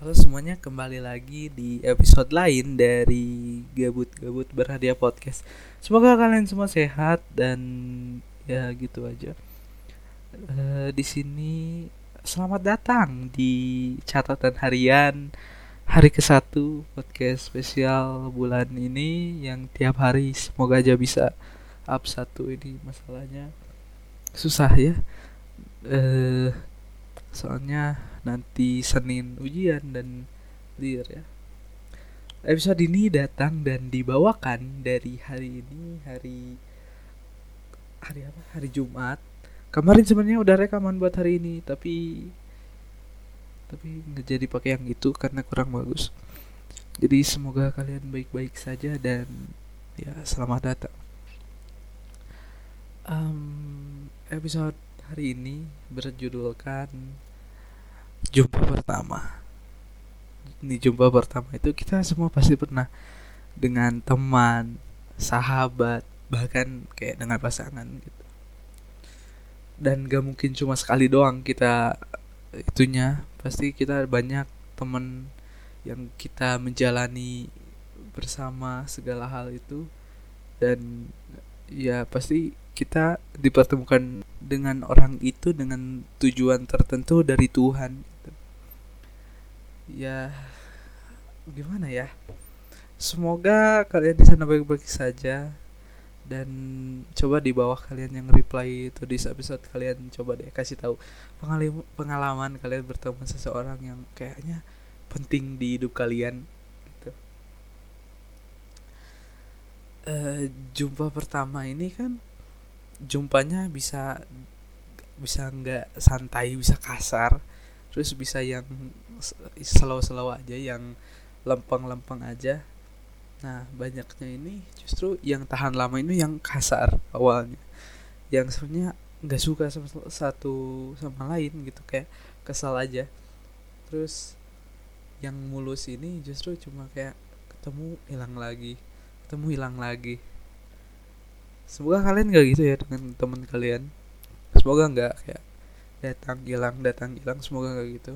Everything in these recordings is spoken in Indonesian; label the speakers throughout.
Speaker 1: Halo semuanya, kembali lagi di episode lain dari Gabut-Gabut Berhadiah Podcast. Semoga kalian semua sehat dan ya gitu aja. Eh, di sini selamat datang di catatan harian hari ke-1 podcast spesial bulan ini yang tiap hari semoga aja bisa up satu ini masalahnya susah ya. Eh soalnya nanti Senin ujian dan lir ya. Episode ini datang dan dibawakan dari hari ini hari hari apa? Hari Jumat. Kemarin sebenarnya udah rekaman buat hari ini tapi tapi nggak jadi pakai yang itu karena kurang bagus. Jadi semoga kalian baik-baik saja dan ya selamat datang. Um, episode hari ini berjudulkan jumpa pertama. Di jumpa pertama itu kita semua pasti pernah dengan teman, sahabat, bahkan kayak dengan pasangan gitu. Dan gak mungkin cuma sekali doang kita itunya, pasti kita banyak teman yang kita menjalani bersama segala hal itu dan ya pasti kita dipertemukan dengan orang itu dengan tujuan tertentu dari Tuhan. Ya gimana ya? Semoga kalian di sana baik-baik saja dan coba di bawah kalian yang reply itu di episode kalian coba deh kasih tahu pengalaman pengalaman kalian bertemu seseorang yang kayaknya penting di hidup kalian gitu. Uh, jumpa pertama ini kan jumpanya bisa bisa nggak santai bisa kasar terus bisa yang slow-slow aja yang lempeng-lempeng aja. Nah banyaknya ini justru yang tahan lama ini yang kasar awalnya. Yang sebenarnya nggak suka sama satu sama lain gitu kayak kesal aja. Terus yang mulus ini justru cuma kayak ketemu hilang lagi ketemu hilang lagi semoga kalian nggak gitu ya dengan teman kalian. Semoga nggak kayak datang hilang datang hilang semoga nggak gitu.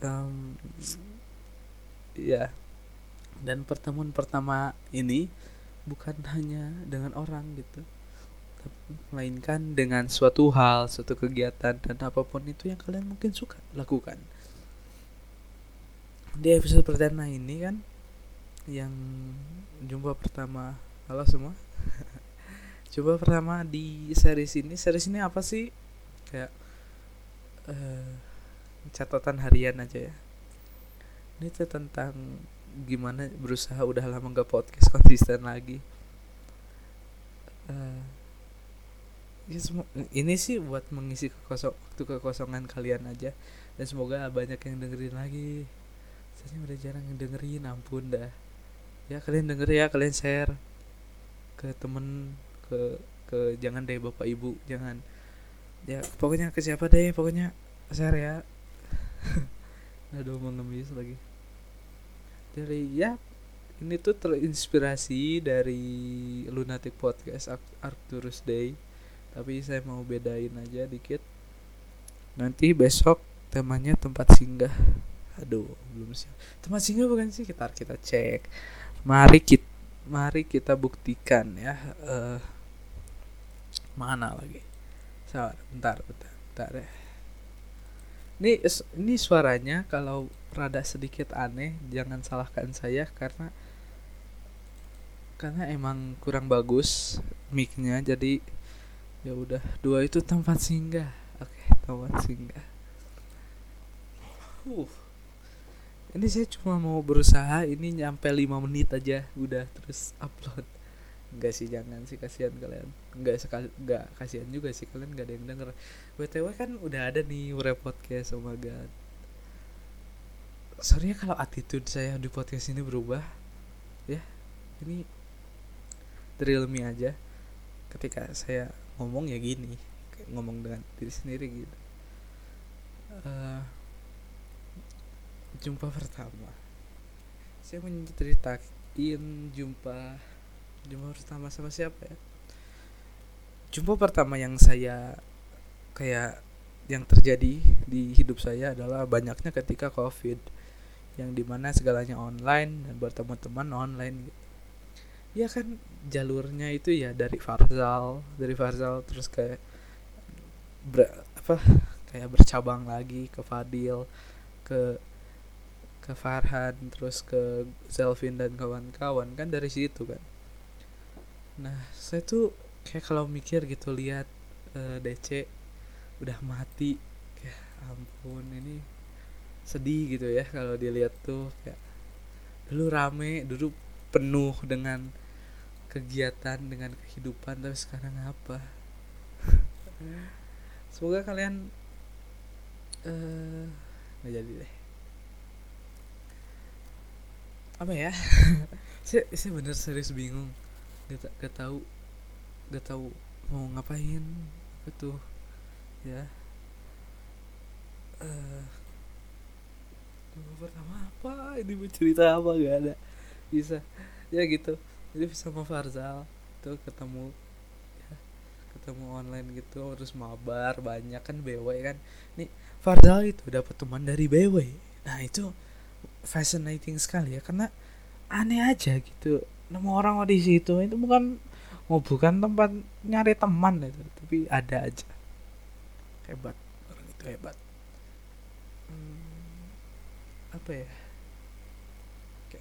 Speaker 1: Um, ya dan pertemuan pertama ini bukan hanya dengan orang gitu melainkan dengan suatu hal suatu kegiatan dan apa pun itu yang kalian mungkin suka lakukan. Di episode pertama ini kan yang jumpa pertama. Halo semua. Jumpa pertama di series ini. Series ini apa sih? Kayak uh, catatan harian aja ya. Ini tuh tentang gimana berusaha udah lama gak podcast konsisten lagi. Uh, ya ini sih buat mengisi kekosong waktu kekosongan kalian aja. Dan semoga banyak yang dengerin lagi. Saya udah jarang dengerin ampun dah ya kalian denger ya kalian share ke temen ke ke jangan deh bapak ibu jangan. Ya pokoknya ke siapa deh pokoknya share ya. Aduh mengemis lagi. Dari ya ini tuh terinspirasi dari lunatic podcast Arcturus Day. Tapi saya mau bedain aja dikit. Nanti besok temanya tempat singgah. Aduh belum siap. Tempat singgah bukan sih? Kita kita cek mari kita mari kita buktikan ya uh, mana lagi? Sabar bentar bentar bentar ya. Ini ini suaranya kalau rada sedikit aneh jangan salahkan saya karena karena emang kurang bagus micnya jadi ya udah dua itu tempat singgah. Oke tempat singgah. Uh ini saya cuma mau berusaha ini nyampe 5 menit aja udah terus upload. Enggak sih jangan sih kasihan kalian. Enggak sekali enggak kasihan juga sih kalian enggak ada yang denger. Btw kan udah ada nih Ure podcast oh my god. Sorry ya kalau attitude saya di podcast ini berubah. Ya ini drill me aja. Ketika saya ngomong ya gini ngomong dengan diri sendiri gitu. Uh, jumpa pertama. Saya menceritakan jumpa jumpa pertama sama siapa ya? Jumpa pertama yang saya kayak yang terjadi di hidup saya adalah banyaknya ketika covid yang di mana segalanya online dan bertemu teman online. Ya kan jalurnya itu ya dari Farzal dari Farzal terus kayak ber, apa kayak bercabang lagi ke Fadil ke ke Farhan terus ke Zelvin dan kawan-kawan kan dari situ kan. Nah saya tuh kayak kalau mikir gitu lihat uh, eh, DC udah mati ya ampun ini sedih gitu ya kalau dilihat tuh kayak dulu rame dulu penuh dengan kegiatan dengan kehidupan tapi sekarang apa? Semoga kalian uh, nggak jadi deh apa ya? Saya saya bener serius bingung. Gak, gak tahu gak tahu mau ngapain apa tuh ya. Uh, pertama apa? Ini mau cerita apa? Gak ada. Bisa. Ya gitu. Jadi sama Farzal tuh ketemu ya, ketemu online gitu terus mabar banyak kan BW kan. Nih Farzal itu dapat teman dari BW nah itu fascinating sekali ya karena aneh aja gitu nemu orang di situ itu bukan oh, bukan tempat nyari teman itu tapi ada aja. Hebat orang itu hebat. Hmm, apa ya? Oke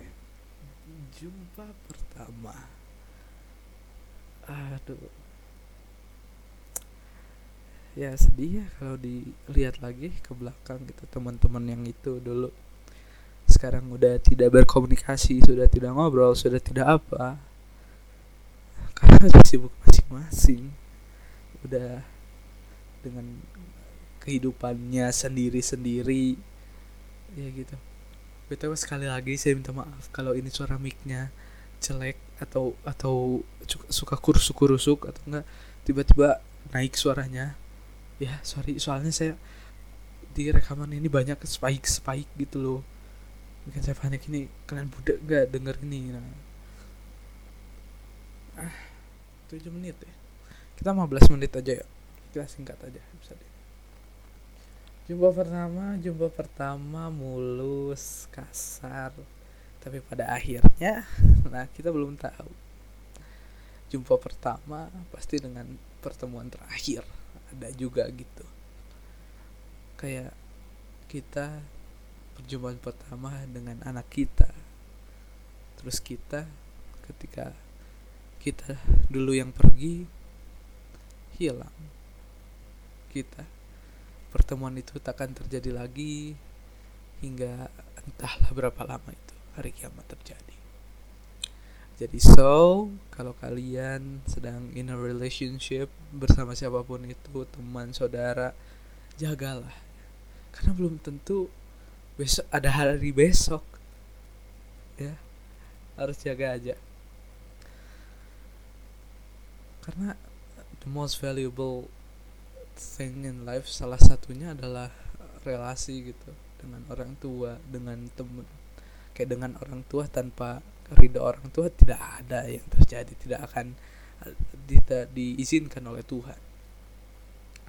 Speaker 1: jumpa pertama. Aduh. Ya sedih ya kalau dilihat lagi ke belakang gitu teman-teman yang itu dulu sekarang udah tidak berkomunikasi sudah tidak ngobrol sudah tidak apa. Karena udah sibuk masing-masing. Udah dengan kehidupannya sendiri-sendiri. Ya gitu. Btw sekali lagi saya minta maaf kalau ini suara micnya jelek atau atau suka kurusuk kurusuk atau enggak tiba-tiba naik suaranya. Ya sorry soalnya saya di rekaman ini banyak spike spike gitu loh bikin saya panik ini kalian budak nggak denger ini? Nah ah tujuh menit ya. Kita 15 menit aja ya. Kita singkat aja bisa deh jumpa pertama jumpa pertama mulus kasar tapi pada akhirnya nah kita belum tahu. Jumpa pertama pasti dengan pertemuan terakhir. Ada juga gitu. Kayak kita perjumpaan pertama dengan anak kita. Terus kita ketika kita dulu yang pergi hilang. Kita pertemuan itu takkan terjadi lagi hingga entahlah berapa lama itu hari kiamat terjadi. Jadi so kalau kalian sedang in a relationship bersama siapa pun itu teman saudara jagalah. Karena belum tentu besok ada hari besok. Ya harus jaga aja. Karena the most valuable thing in life salah satunya adalah relasi gitu dengan orang tua dengan temen. Kayak dengan orang tua tanpa ridho orang tua tidak ada yang terjadi tidak akan tidak diizinkan oleh Tuhan.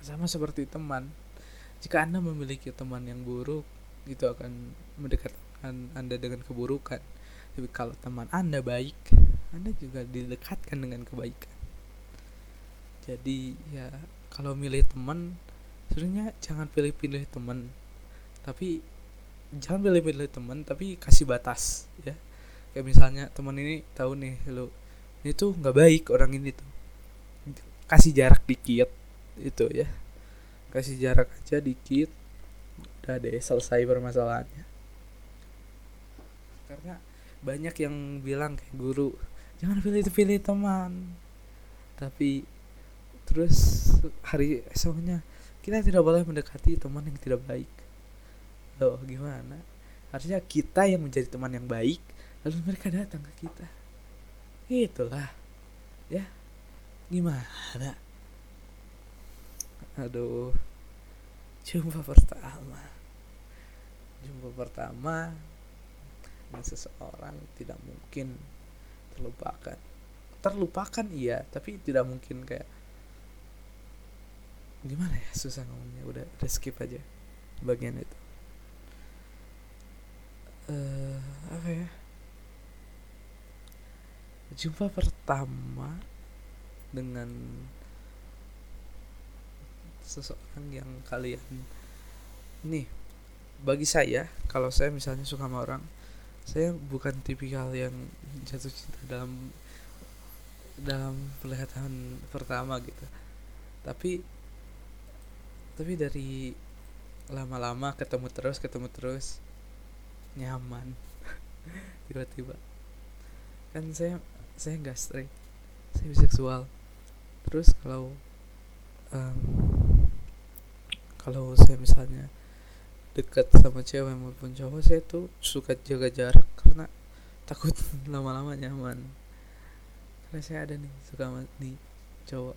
Speaker 1: Sama seperti teman. Jika anda memiliki teman yang buruk itu akan mendekatkan Anda dengan keburukan. Tapi kalau teman Anda baik, Anda juga didekatkan dengan kebaikan. Jadi ya kalau milih teman sebenarnya jangan pilih-pilih teman. Tapi jangan pilih-pilih teman tapi kasih batas ya. Kayak misalnya teman ini tahu nih lo ini tuh nggak baik orang ini tuh. Kasih jarak dikit itu ya. Kasih jarak aja dikit udah deh selesai permasalahannya. Karena banyak yang bilang kayak guru jangan pilih-pilih teman. Tapi terus hari esoknya kita tidak boleh mendekati teman yang tidak baik. Loh gimana? Harusnya kita yang menjadi teman yang baik lalu mereka datang ke kita. Itulah. Ya gimana? Aduh jumpa pertama jumpa pertama dengan seseorang tidak mungkin terlupakan. Terlupakan iya tapi tidak mungkin kayak gimana ya susah ngomongnya udah, udah skip aja bagian itu. Uh, apa ya? Jumpa pertama dengan seseorang yang kalian nih bagi saya kalau saya misalnya suka sama orang saya bukan tipikal yang jatuh cinta dalam dalam pelihatan pertama gitu. Tapi tapi dari lama-lama ketemu terus ketemu terus nyaman tiba-tiba. Kan saya saya nggak straight saya biseksual. Terus kalau um, kalau saya misalnya dekat sama cewek maupun cowok saya tuh suka jaga jarak karena takut lama-lama nyaman. Karena saya ada nih suka sama nih cowok.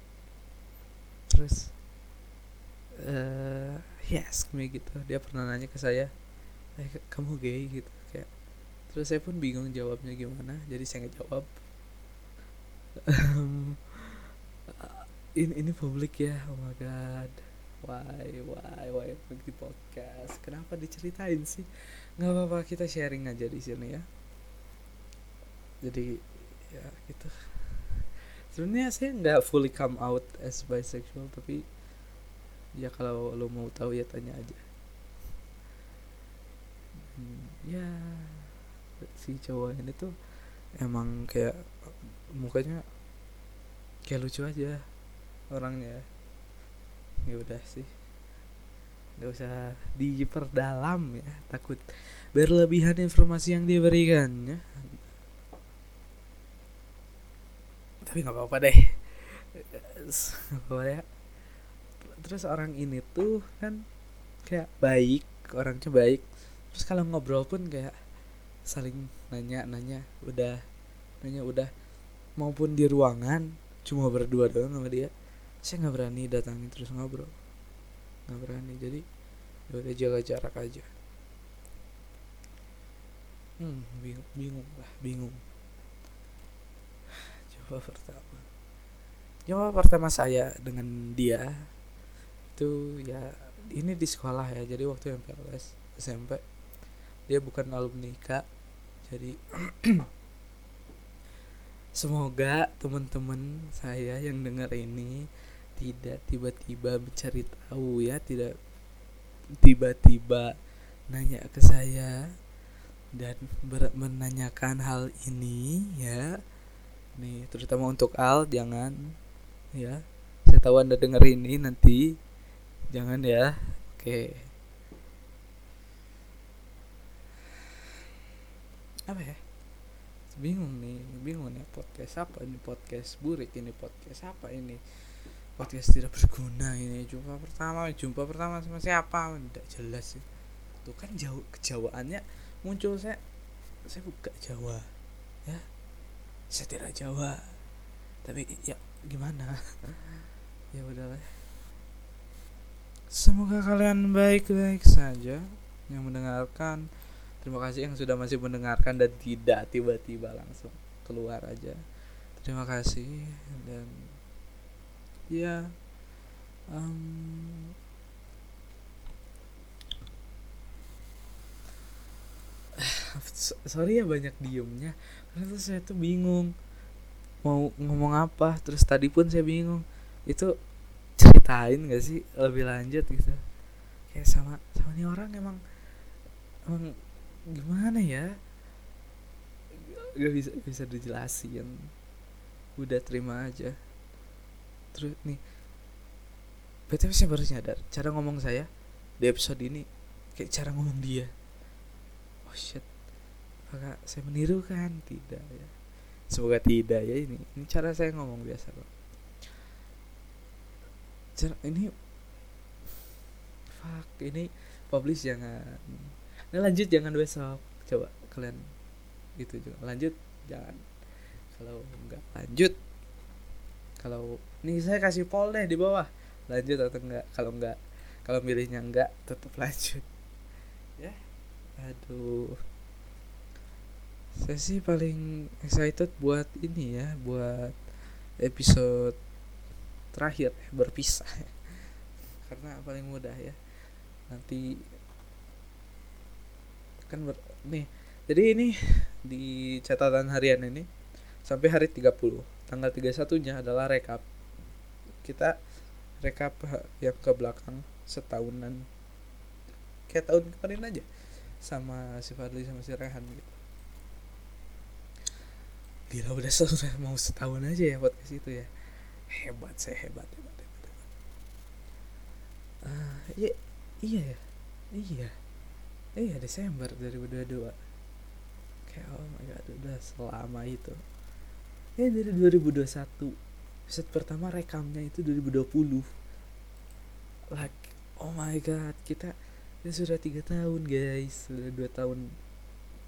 Speaker 1: Terus uh, yes me gitu. Dia pernah nanya ke saya eh, kamu gay? Gitu kayak. Terus saya pun bingung jawabnya gimana jadi saya nggak jawab ini ini publik ya oh my god why why why di podcast? Kenapa diceritain sih? Nggak apa-apa kita sharing aja di sini ya. Jadi ya gitu. Sebenarnya saya nggak fully come out as bisexual tapi ya kalau lo mau tahu ya tanya aja. Hmm, ya si cowok ini tuh emang kayak mukanya kayak lucu aja orangnya ya udah sih. Nggak usah diperdalam ya takut berlebihan informasi yang diberikan ya. Tapi nggak apa-apa deh. Apa ya terus orang ini tuh kan kayak baik orangnya baik. Terus kalau ngobrol pun kayak saling nanya nanya udah nanya udah. Maupun di ruangan cuma berdua doang sama dia saya nggak berani datangin terus ngobrol. Nggak berani jadi ya udah jaga jarak aja. Hmm bingung bingung lah bingung. Coba pertama. Coba pertama saya dengan dia itu ya ini di sekolah ya jadi waktu yang PLS SMP dia bukan alumni kak jadi semoga teman-teman saya yang dengar ini tidak tiba-tiba mencari tahu ya tidak tiba-tiba nanya ke saya dan menanyakan hal ini ya. Nih terutama untuk Al jangan ya. Saya tahu anda dengar ini nanti jangan ya. Oke. Apa ya? Bingung nih bingung nih podcast apa ini podcast burik ini podcast apa ini podcast tidak berguna ini. Jumpa pertama jumpa pertama sama siapa? Tidak jelas sih. Tuh kan jauh kejawaannya muncul saya saya buka Jawa. Ya? Saya tidak Jawa. Tapi ya gimana? Ya udahlah semoga kalian baik-baik saja yang mendengarkan. Terima kasih yang sudah masih mendengarkan dan tidak tiba-tiba langsung keluar aja. Terima kasih dan ya um, sorry ya banyak diemnya. Karena tuh saya tuh bingung mau ngomong apa. Terus tadi pun saya bingung itu ceritain gak sih lebih lanjut? Gitu. Kayak sama sama nih orang emang emang gimana ya? Gak bisa gak bisa dijelasin. Udah terima aja terus nih. Btw saya baru nyadar cara ngomong saya di episode ini kayak cara ngomong dia. Oh shit. Apakah saya meniru kan? Tidak ya. Semoga tidak ya. Ini ini cara saya ngomong biasa kok. Cara ini fuck ini publish jangan. Ini lanjut jangan besok. Coba kalian gitu juga. Lanjut jangan. Kalau nggak lanjut kalau nih saya kasih poll deh di bawah. Lanjut atau enggak? Kalau enggak kalau milihnya enggak tetap lanjut. Ya aduh. Saya sih paling excited buat ini ya buat episode terakhir berpisah karena paling mudah ya. Nanti kan ber, nih jadi ini di catatan harian ini sampai hari 30 tanggal 31 nya adalah rekap kita rekap yang ke belakang setahunan. Kayak tahun kemarin aja sama si Fadli sama si Rehan gitu. Gila udah sudah mau setahun aja ya podcast itu ya. Hebat saya hebat hebat hebat, hebat. Uh, iya iya ya? Iya. Iya Desember 2022 kayak oh my god udah selama itu. Ya dari 2021 set pertama rekamnya itu 2020 like oh my god kita ini sudah tiga tahun guys. Sudah dua tahun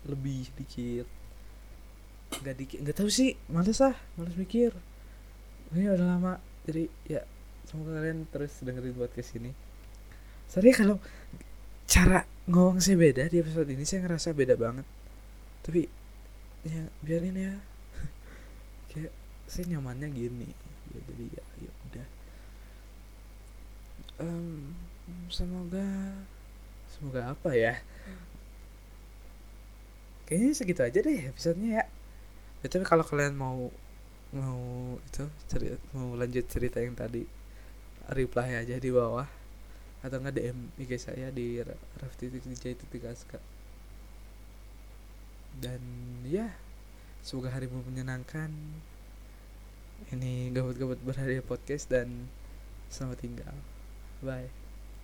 Speaker 1: lebih dikit. Nggak dikit nggak tahu sih males ah males mikir. Ini udah lama jadi ya semoga kalian terus dengerin podcast ini. Sorry kalau cara ngomong saya beda di episode ini saya ngerasa beda banget. Tapi ya biarin ya. Kayak saya nyamannya gini ya jadi ya ya udah. Um, semoga semoga apa ya? Kayaknya segitu aja deh episodenya ya. Tapi kalau kalian mau mau itu cerita mau lanjut cerita yang tadi reply aja di bawah. Atau nggak DM IG saya di rafti.dj.aska dan ya semoga harimu menyenangkan ini gabut-gabut berhadiah podcast dan selamat tinggal. Bye